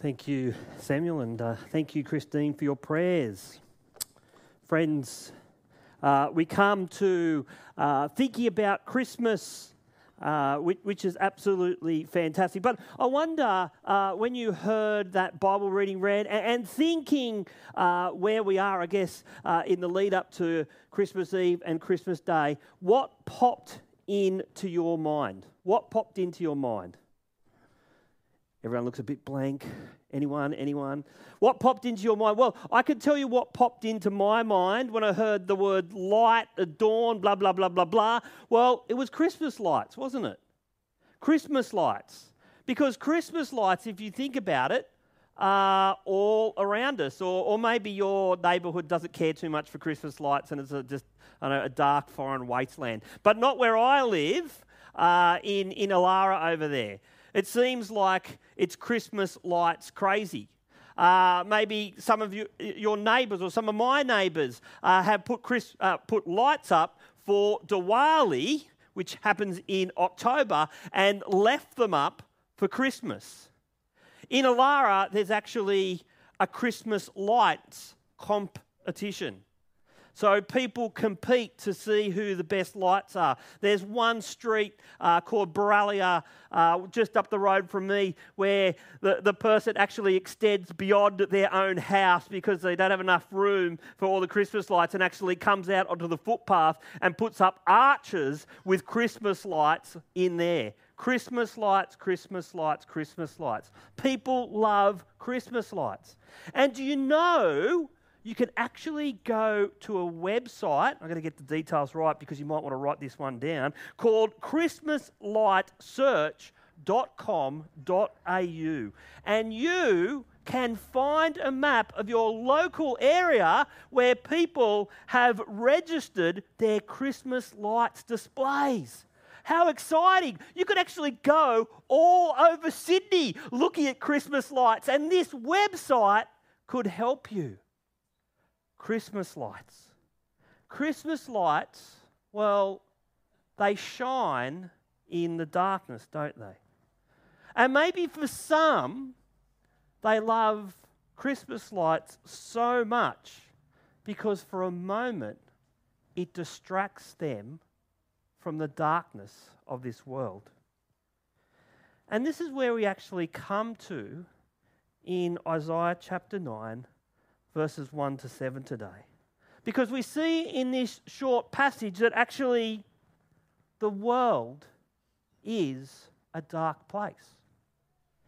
Thank you, Samuel, and uh, thank you, Christine, for your prayers. Friends, uh, we come to uh, thinking about Christmas, uh, which, which, is absolutely fantastic. But I wonder uh, when you heard that Bible reading read and, and thinking uh, where we are, I guess, in the lead up to Christmas Eve and Christmas Day, what popped into your mind? What popped into your mind? Everyone looks a bit blank. Anyone? Anyone? What popped into your mind? Well, I can tell you what popped into my mind when I heard the word light, dawn, blah, blah, blah, blah, blah. Well, it was Christmas lights, wasn't it? Christmas lights. Because Christmas lights, if you think about it, are all around us. Or, or maybe your neighbourhood doesn't care too much for Christmas lights and it's a, just I know, a dark foreign wasteland. But not where I live, uh, in, in Alara over there. It seems like it's Christmas lights crazy. Uh, maybe some of you, your neighbours or some of my neighbours uh, have put, Chris, uh, put lights up for Diwali, which happens in October, and left them up for Christmas. In Alara, there's actually a Christmas lights competition. So people compete to see who the best lights are. There's one street uh, called Baralia, uh, just up the road from me, where the, the person actually extends beyond their own house because they don't have enough room for all the Christmas lights and actually comes out onto the footpath and puts up arches with Christmas lights in there. Christmas lights, Christmas lights, Christmas lights. People love Christmas lights. And do you know you can actually go to a website. I'm going to get the details right because you might want to write this one down called christmaslightsearch.com.au. And you can find a map of your local area where people have registered their Christmas lights displays. How exciting! You could actually go all over Sydney looking at Christmas lights, and this website could help you. Christmas lights. Christmas lights, well, they shine in the darkness, don't they? And maybe for some, they love Christmas lights so much because for a moment it distracts them from the darkness of this world. And this is where we actually come to in Isaiah chapter 9 verses 1 to 7 today. Because we see in this short passage that actually the world is a dark place.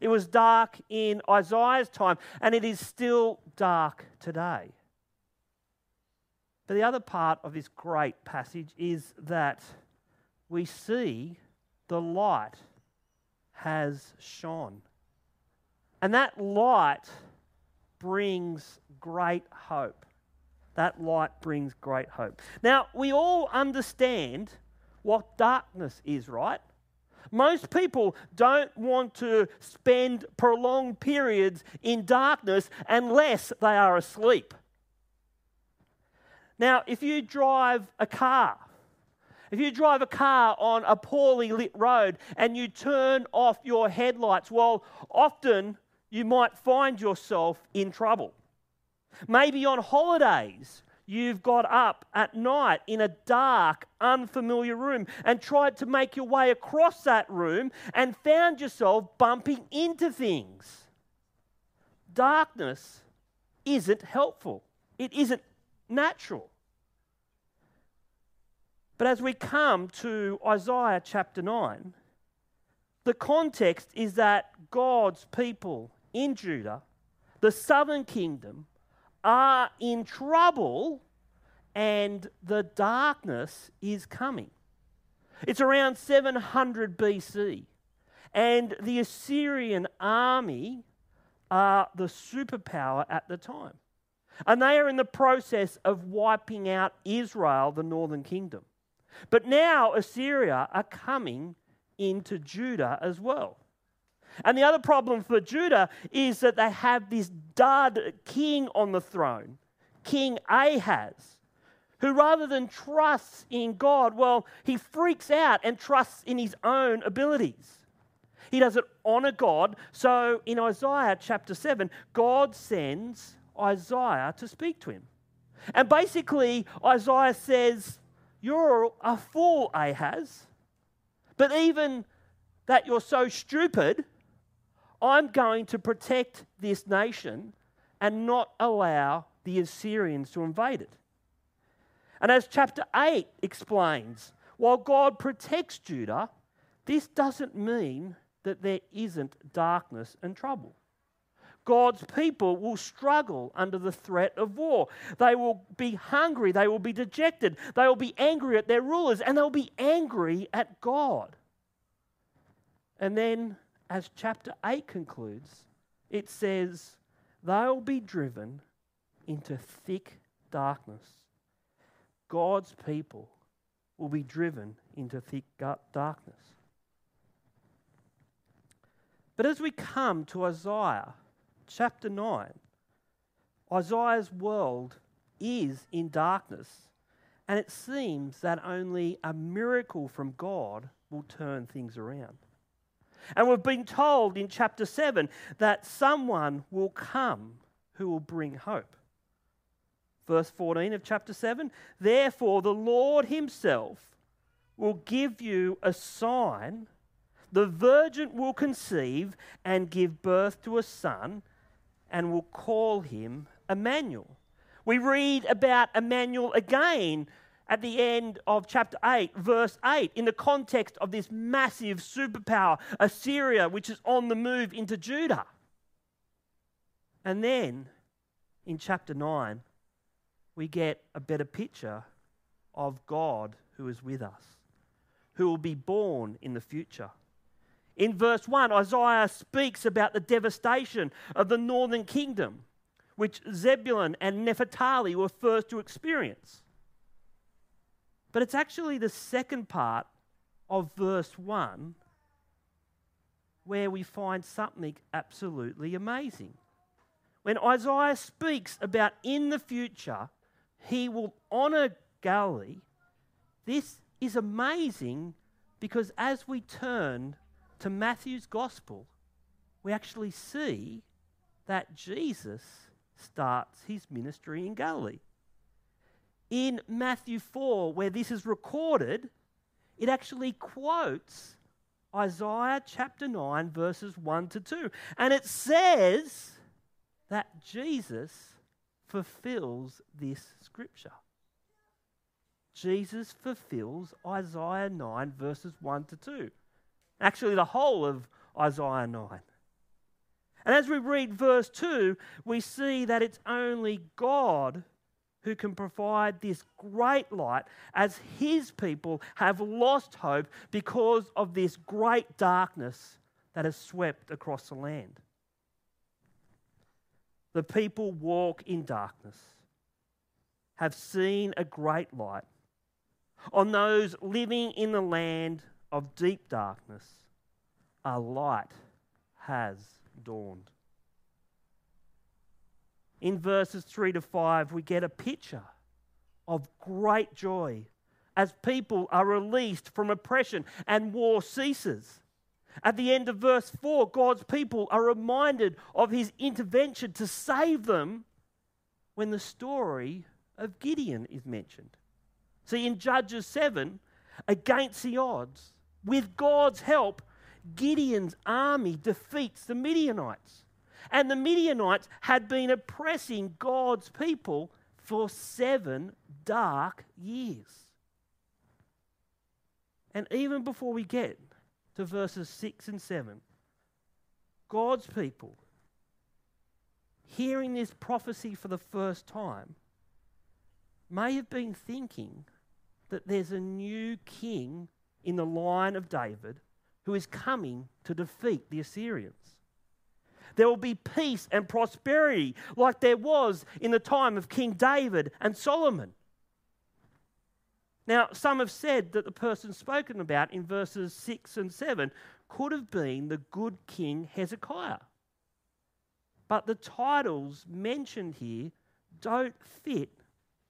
It was dark in Isaiah's time, and it is still dark today. But the other part of this great passage is that we see the light has shone. And that light brings great hope. That light brings great hope. Now, we all understand what darkness is, right? Most people don't want to spend prolonged periods in darkness unless they are asleep. Now, if you drive a car, if you drive a car on a poorly lit road and you turn off your headlights, well, often you might find yourself in trouble. Maybe on holidays, you've got up at night in a dark, unfamiliar room and tried to make your way across that room and found yourself bumping into things. Darkness isn't helpful, it isn't natural. But as we come to Isaiah chapter 9, the context is that God's people in Judah, the southern kingdom, are in trouble and the darkness is coming. It's around 700 BC, and the Assyrian army are the superpower at the time. And they are in the process of wiping out Israel, the northern kingdom. But now Assyria are coming into Judah as well. And the other problem for Judah is that they have this dud king on the throne, King Ahaz, who rather than trusts in God, well, he freaks out and trusts in his own abilities. He doesn't honor God. So in Isaiah chapter 7, God sends Isaiah to speak to him. And basically, Isaiah says, You're a fool, Ahaz. But even that you're so stupid, I'm going to protect this nation and not allow the Assyrians to invade it. And as chapter 8 explains, while God protects Judah, this doesn't mean that there isn't darkness and trouble. God's people will struggle under the threat of war. They will be hungry, they will be dejected, they will be angry at their rulers, and they'll be angry at God. And then, as chapter 8 concludes, it says, they'll be driven into thick darkness. God's people will be driven into thick darkness. But as we come to Isaiah chapter 9, Isaiah's world is in darkness, and it seems that only a miracle from God will turn things around. And we've been told in chapter 7 that someone will come who will bring hope. Verse 14 of chapter 7 Therefore, the Lord Himself will give you a sign. The virgin will conceive and give birth to a son and will call him Emmanuel. We read about Emmanuel again at the end of chapter 8, verse 8, in the context of this massive superpower, Assyria, which is on the move into Judah. And then in chapter 9, we get a better picture of God who is with us, who will be born in the future. In verse 1, Isaiah speaks about the devastation of the northern kingdom, which Zebulun and Naphtali were first to experience. But it's actually the second part of verse 1 where we find something absolutely amazing. When Isaiah speaks about in the future, he will honor Galilee, this is amazing because as we turn to Matthew's gospel, we actually see that Jesus starts his ministry in Galilee. In Matthew 4, where this is recorded, it actually quotes Isaiah chapter 9, verses 1 to 2. And it says that Jesus fulfills this scripture. Jesus fulfills Isaiah 9, verses 1 to 2. Actually, the whole of Isaiah 9. And as we read verse 2, we see that it's only God who can provide this great light as his people have lost hope because of this great darkness that has swept across the land. The people walk in darkness, have seen a great light. On those living in the land of deep darkness, a light has dawned. In verses 3 to 5, we get a picture of great joy as people are released from oppression and war ceases. At the end of verse 4, God's people are reminded of his intervention to save them when the story of Gideon is mentioned. See, in Judges 7, against the odds, with God's help, Gideon's army defeats the Midianites. And the Midianites had been oppressing God's people for seven dark years. And even before we get to verses 6 and 7. God's people, hearing this prophecy for the first time, may have been thinking that there's a new king in the line of David who is coming to defeat the Assyrians. There will be peace and prosperity like there was in the time of King David and Solomon. Now, some have said that the person spoken about in verses 6 and 7 could have been the good king Hezekiah. But the titles mentioned here don't fit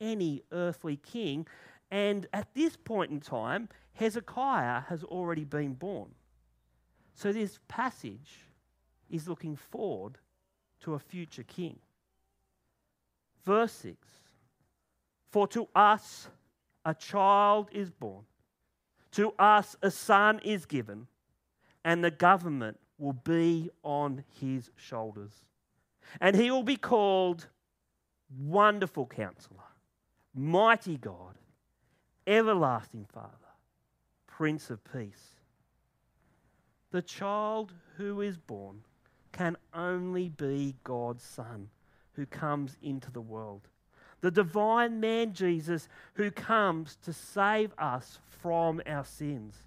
any earthly king, and at this point in time, Hezekiah has already been born. So this passage is looking forward to a future king. Verse 6 For to us a child is born, to us a son is given, and the government will be on his shoulders. And he will be called Wonderful Counselor, Mighty God, Everlasting Father, Prince of Peace. The child who is born can only be God's Son who comes into the world. The divine man Jesus who comes to save us from our sins.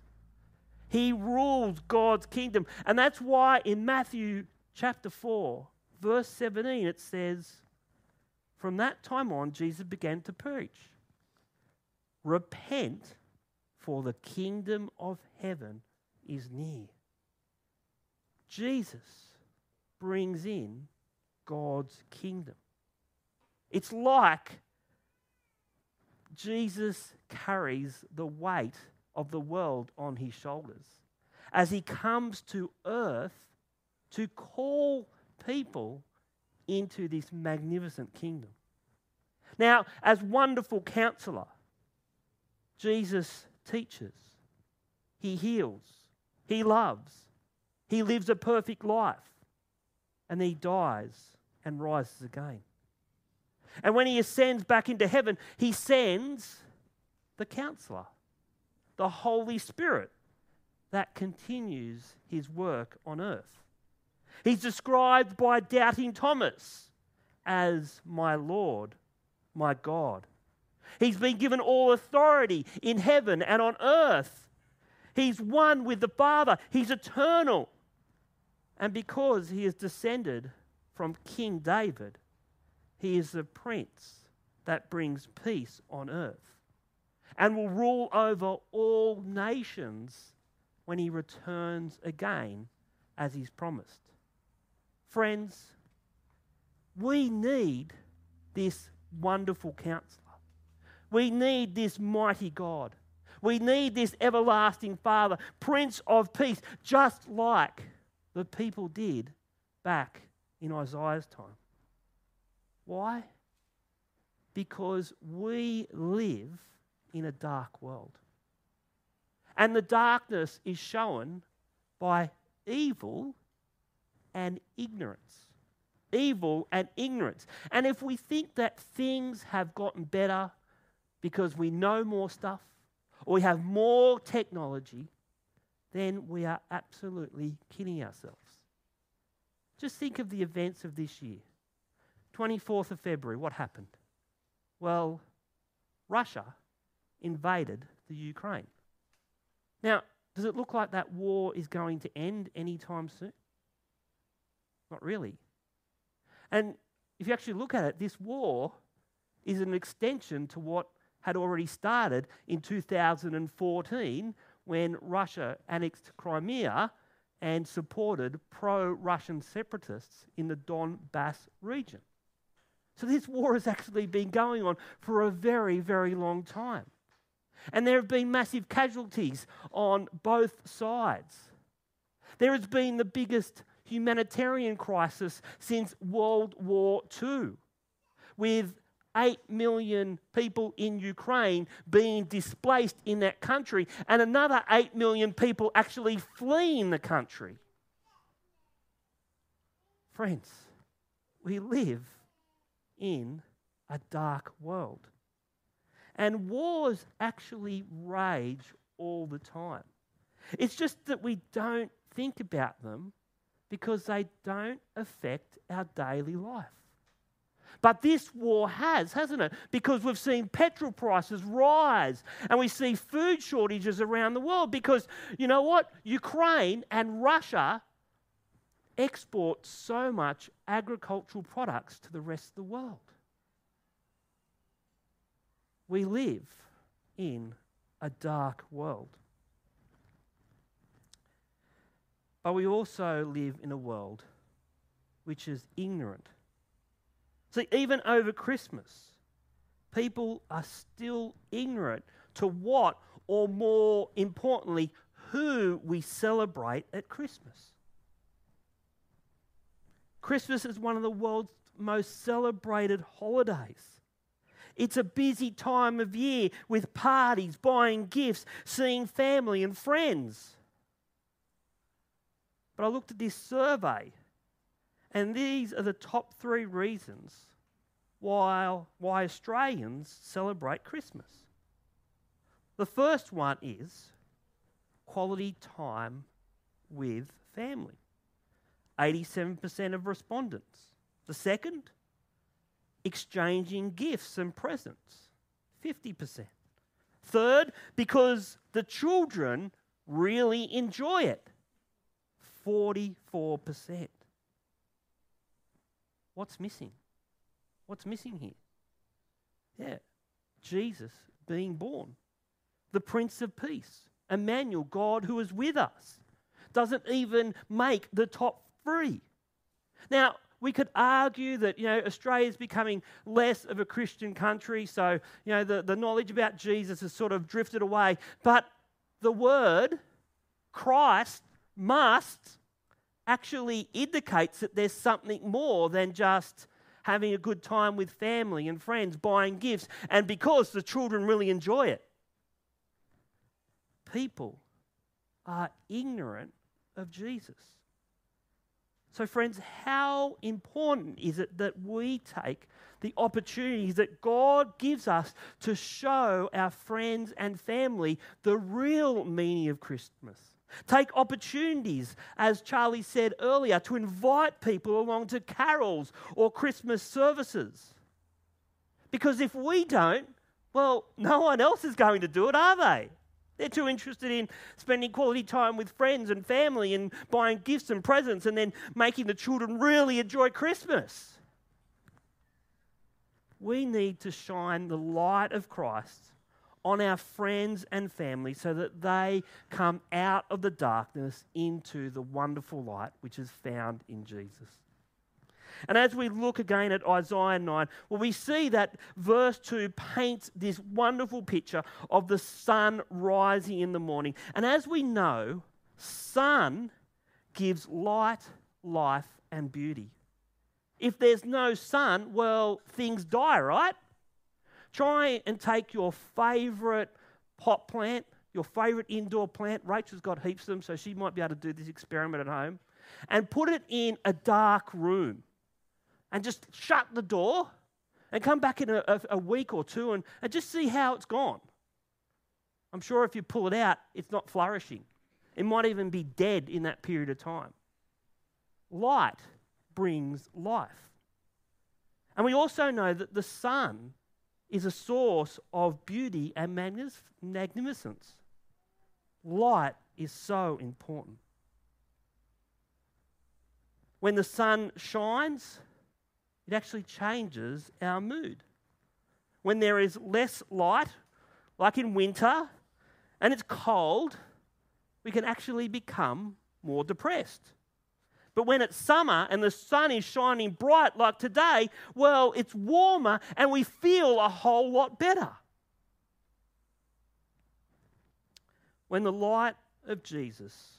He rules God's kingdom. And that's why in Matthew chapter 4, verse 17, it says, From that time on, Jesus began to preach Repent, for the kingdom of heaven is near. Jesus brings in God's kingdom. It's like Jesus carries the weight of the world on his shoulders as he comes to earth to call people into this magnificent kingdom. Now, as wonderful counselor, Jesus teaches, he heals, he loves, he lives a perfect life, and he dies and rises again. And when he ascends back into heaven, he sends the counselor the Holy Spirit that continues his work on earth. He's described by doubting Thomas as my Lord, my God. He's been given all authority in heaven and on earth. He's one with the Father, he's eternal. And because he is descended from King David, he is the prince that brings peace on earth and will rule over all nations when he returns again as he's promised. Friends, we need this wonderful counselor. We need this mighty God. We need this everlasting Father, Prince of Peace, just like the people did back in Isaiah's time. Why? Because we live in a dark world. And the darkness is shown by evil and ignorance. Evil and ignorance. And if we think that things have gotten better because we know more stuff or we have more technology, then we are absolutely kidding ourselves. Just think of the events of this year. 24th of February, what happened? Well, Russia invaded the Ukraine. Now, does it look like that war is going to end anytime soon? Not really. And if you actually look at it, this war is an extension to what had already started in 2014 when Russia annexed Crimea and supported pro Russian separatists in the Donbass region. So this war has actually been going on for a very, very long time. And there have been massive casualties on both sides. There has been the biggest humanitarian crisis since World War II, with 8 million people in Ukraine being displaced in that country, and another 8 million people actually fleeing the country. Friends, we live in a dark world. And wars actually rage all the time. It's just that we don't think about them because they don't affect our daily life. But this war has, hasn't it? Because we've seen petrol prices rise and we see food shortages around the world because, you know what? Ukraine and Russia export so much agricultural products to the rest of the world. We live in a dark world. But we also live in a world which is ignorant. See, even over Christmas, people are still ignorant to what, or more importantly, who we celebrate at Christmas. Christmas is one of the world's most celebrated holidays. It's a busy time of year with parties, buying gifts, seeing family and friends. But I looked at this survey, and these are the top three reasons why, why Australians celebrate Christmas. The first one is quality time with family. 87% of respondents. The second, exchanging gifts and presents. 50%. Third, because the children really enjoy it. 44%. What's missing? What's missing here? Yeah, Jesus being born, the Prince of Peace, Emmanuel, God who is with us, doesn't even make the top three. Now, we could argue that you know Australia is becoming less of a Christian country, so you know the, the knowledge about Jesus has sort of drifted away. But the word Christ must actually indicates that there's something more than just having a good time with family and friends, buying gifts, and because the children really enjoy it. People are ignorant of Jesus. So, friends, how important is it that we take the opportunities that God gives us to show our friends and family the real meaning of Christmas? Take opportunities, as Charlie said earlier, to invite people along to carols or Christmas services. Because if we don't, well, no one else is going to do it, are they? They're too interested in spending quality time with friends and family and buying gifts and presents and then making the children really enjoy Christmas. We need to shine the light of Christ on our friends and family so that they come out of the darkness into the wonderful light which is found in Jesus. And as we look again at Isaiah 9, well, we see that verse 2 paints this wonderful picture of the sun rising in the morning. And as we know, sun gives light, life, and beauty. If there's no sun, well, things die, right? Try and take your favorite pot plant, your favorite indoor plant. Rachel's got heaps of them, so she might be able to do this experiment at home. And put it in a dark room and just shut the door and come back in a, a, a week or two and, and just see how it's gone. I'm sure if you pull it out, it's not flourishing. It might even be dead in that period of time. Light brings life. And we also know that the sun is a source of beauty and magnificence. Light is so important. When the sun shines, it actually changes our mood. When there is less light, like in winter, and it's cold, we can actually become more depressed. But when it's summer and the sun is shining bright like today, well, it's warmer and we feel a whole lot better. When the light of Jesus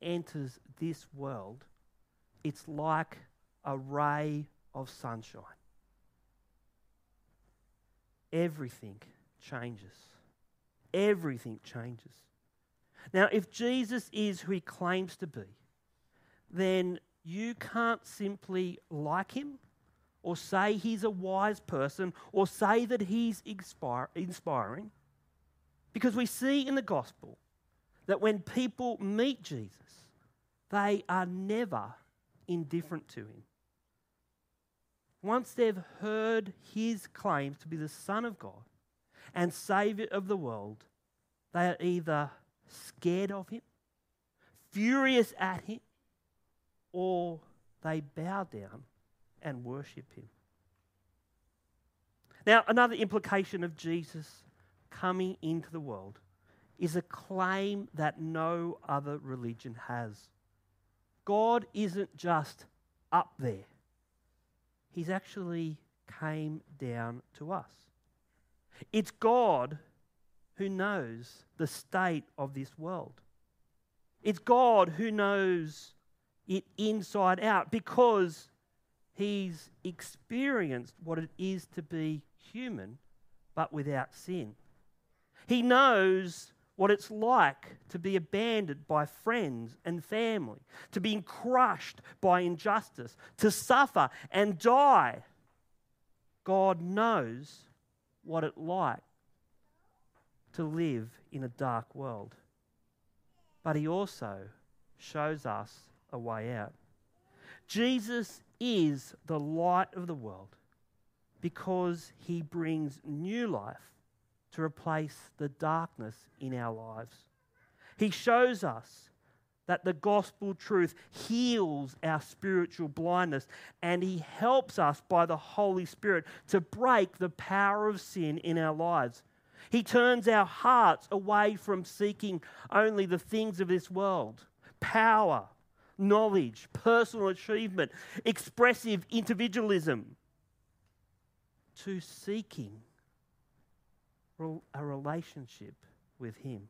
enters this world, it's like a ray of sunshine. Everything changes. Everything changes. Now, if Jesus is who he claims to be, then you can't simply like him or say he's a wise person or say that he's inspiring. Because we see in the gospel that when people meet Jesus, they are never indifferent to him once they've heard his claims to be the Son of God and Saviour of the world, they are either scared of him, furious at him, or they bow down and worship him. Now, another implication of Jesus coming into the world is a claim that no other religion has. God isn't just up there He's actually came down to us. It's God who knows the state of this world. It's God who knows it inside out because He's experienced what it is to be human but without sin. He knows what it's like to be abandoned by friends and family, to be crushed by injustice, to suffer and die. God knows what it's like to live in a dark world. But He also shows us a way out. Jesus is the light of the world because He brings new life to replace the darkness in our lives. He shows us that the gospel truth heals our spiritual blindness and He helps us by the Holy Spirit to break the power of sin in our lives. He turns our hearts away from seeking only the things of this world power, knowledge, personal achievement, expressive individualism to seeking a relationship with Him.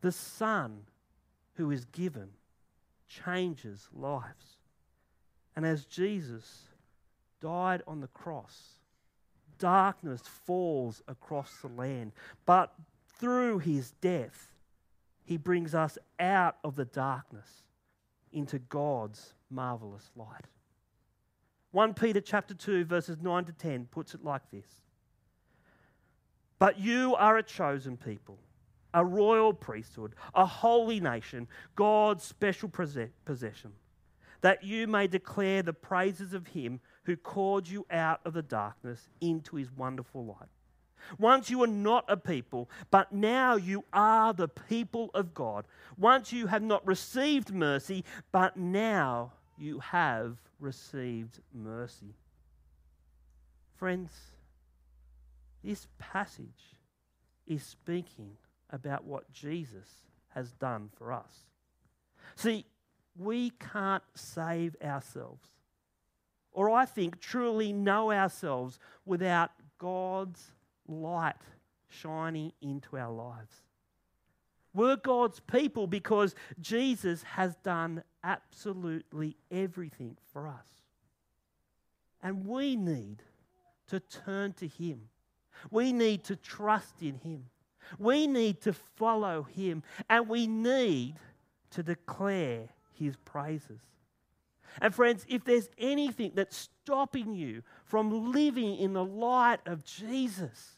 The Son who is given changes lives. And as Jesus died on the cross, darkness falls across the land. But through his death, he brings us out of the darkness into God's marvelous light. 1 Peter chapter 2 verses 9 to 10 puts it like this. But you are a chosen people, a royal priesthood, a holy nation, God's special possession, that you may declare the praises of him who called you out of the darkness into his wonderful light. Once you were not a people, but now you are the people of God. Once you have not received mercy, but now you have received mercy. Friends, this passage is speaking about what Jesus has done for us. See, we can't save ourselves, or I think truly know ourselves without God's light shining into our lives. We're God's people because Jesus has done absolutely everything for us. And we need to turn to Him we need to trust in Him. We need to follow Him. And we need to declare His praises. And friends, if there's anything that's stopping you from living in the light of Jesus,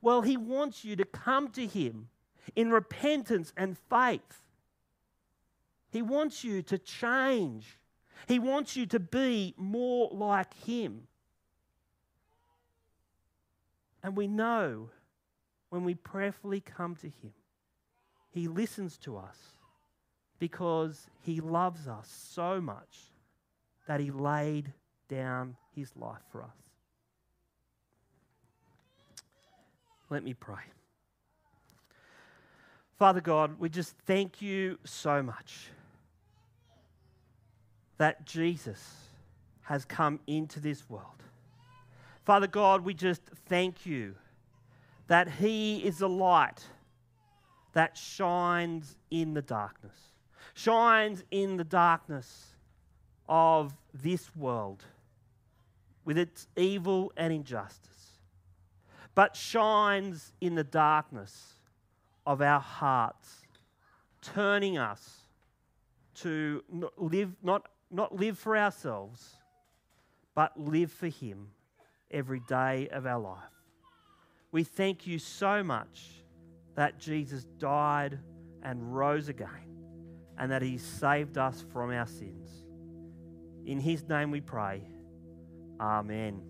well, He wants you to come to Him in repentance and faith. He wants you to change. He wants you to be more like Him. And we know when we prayerfully come to Him, He listens to us because He loves us so much that He laid down His life for us. Let me pray. Father God, we just thank you so much that Jesus has come into this world Father God, we just thank you that He is a light that shines in the darkness, shines in the darkness of this world with its evil and injustice, but shines in the darkness of our hearts, turning us to live, not, not live for ourselves, but live for Him every day of our life. We thank you so much that Jesus died and rose again and that he saved us from our sins. In his name we pray. Amen.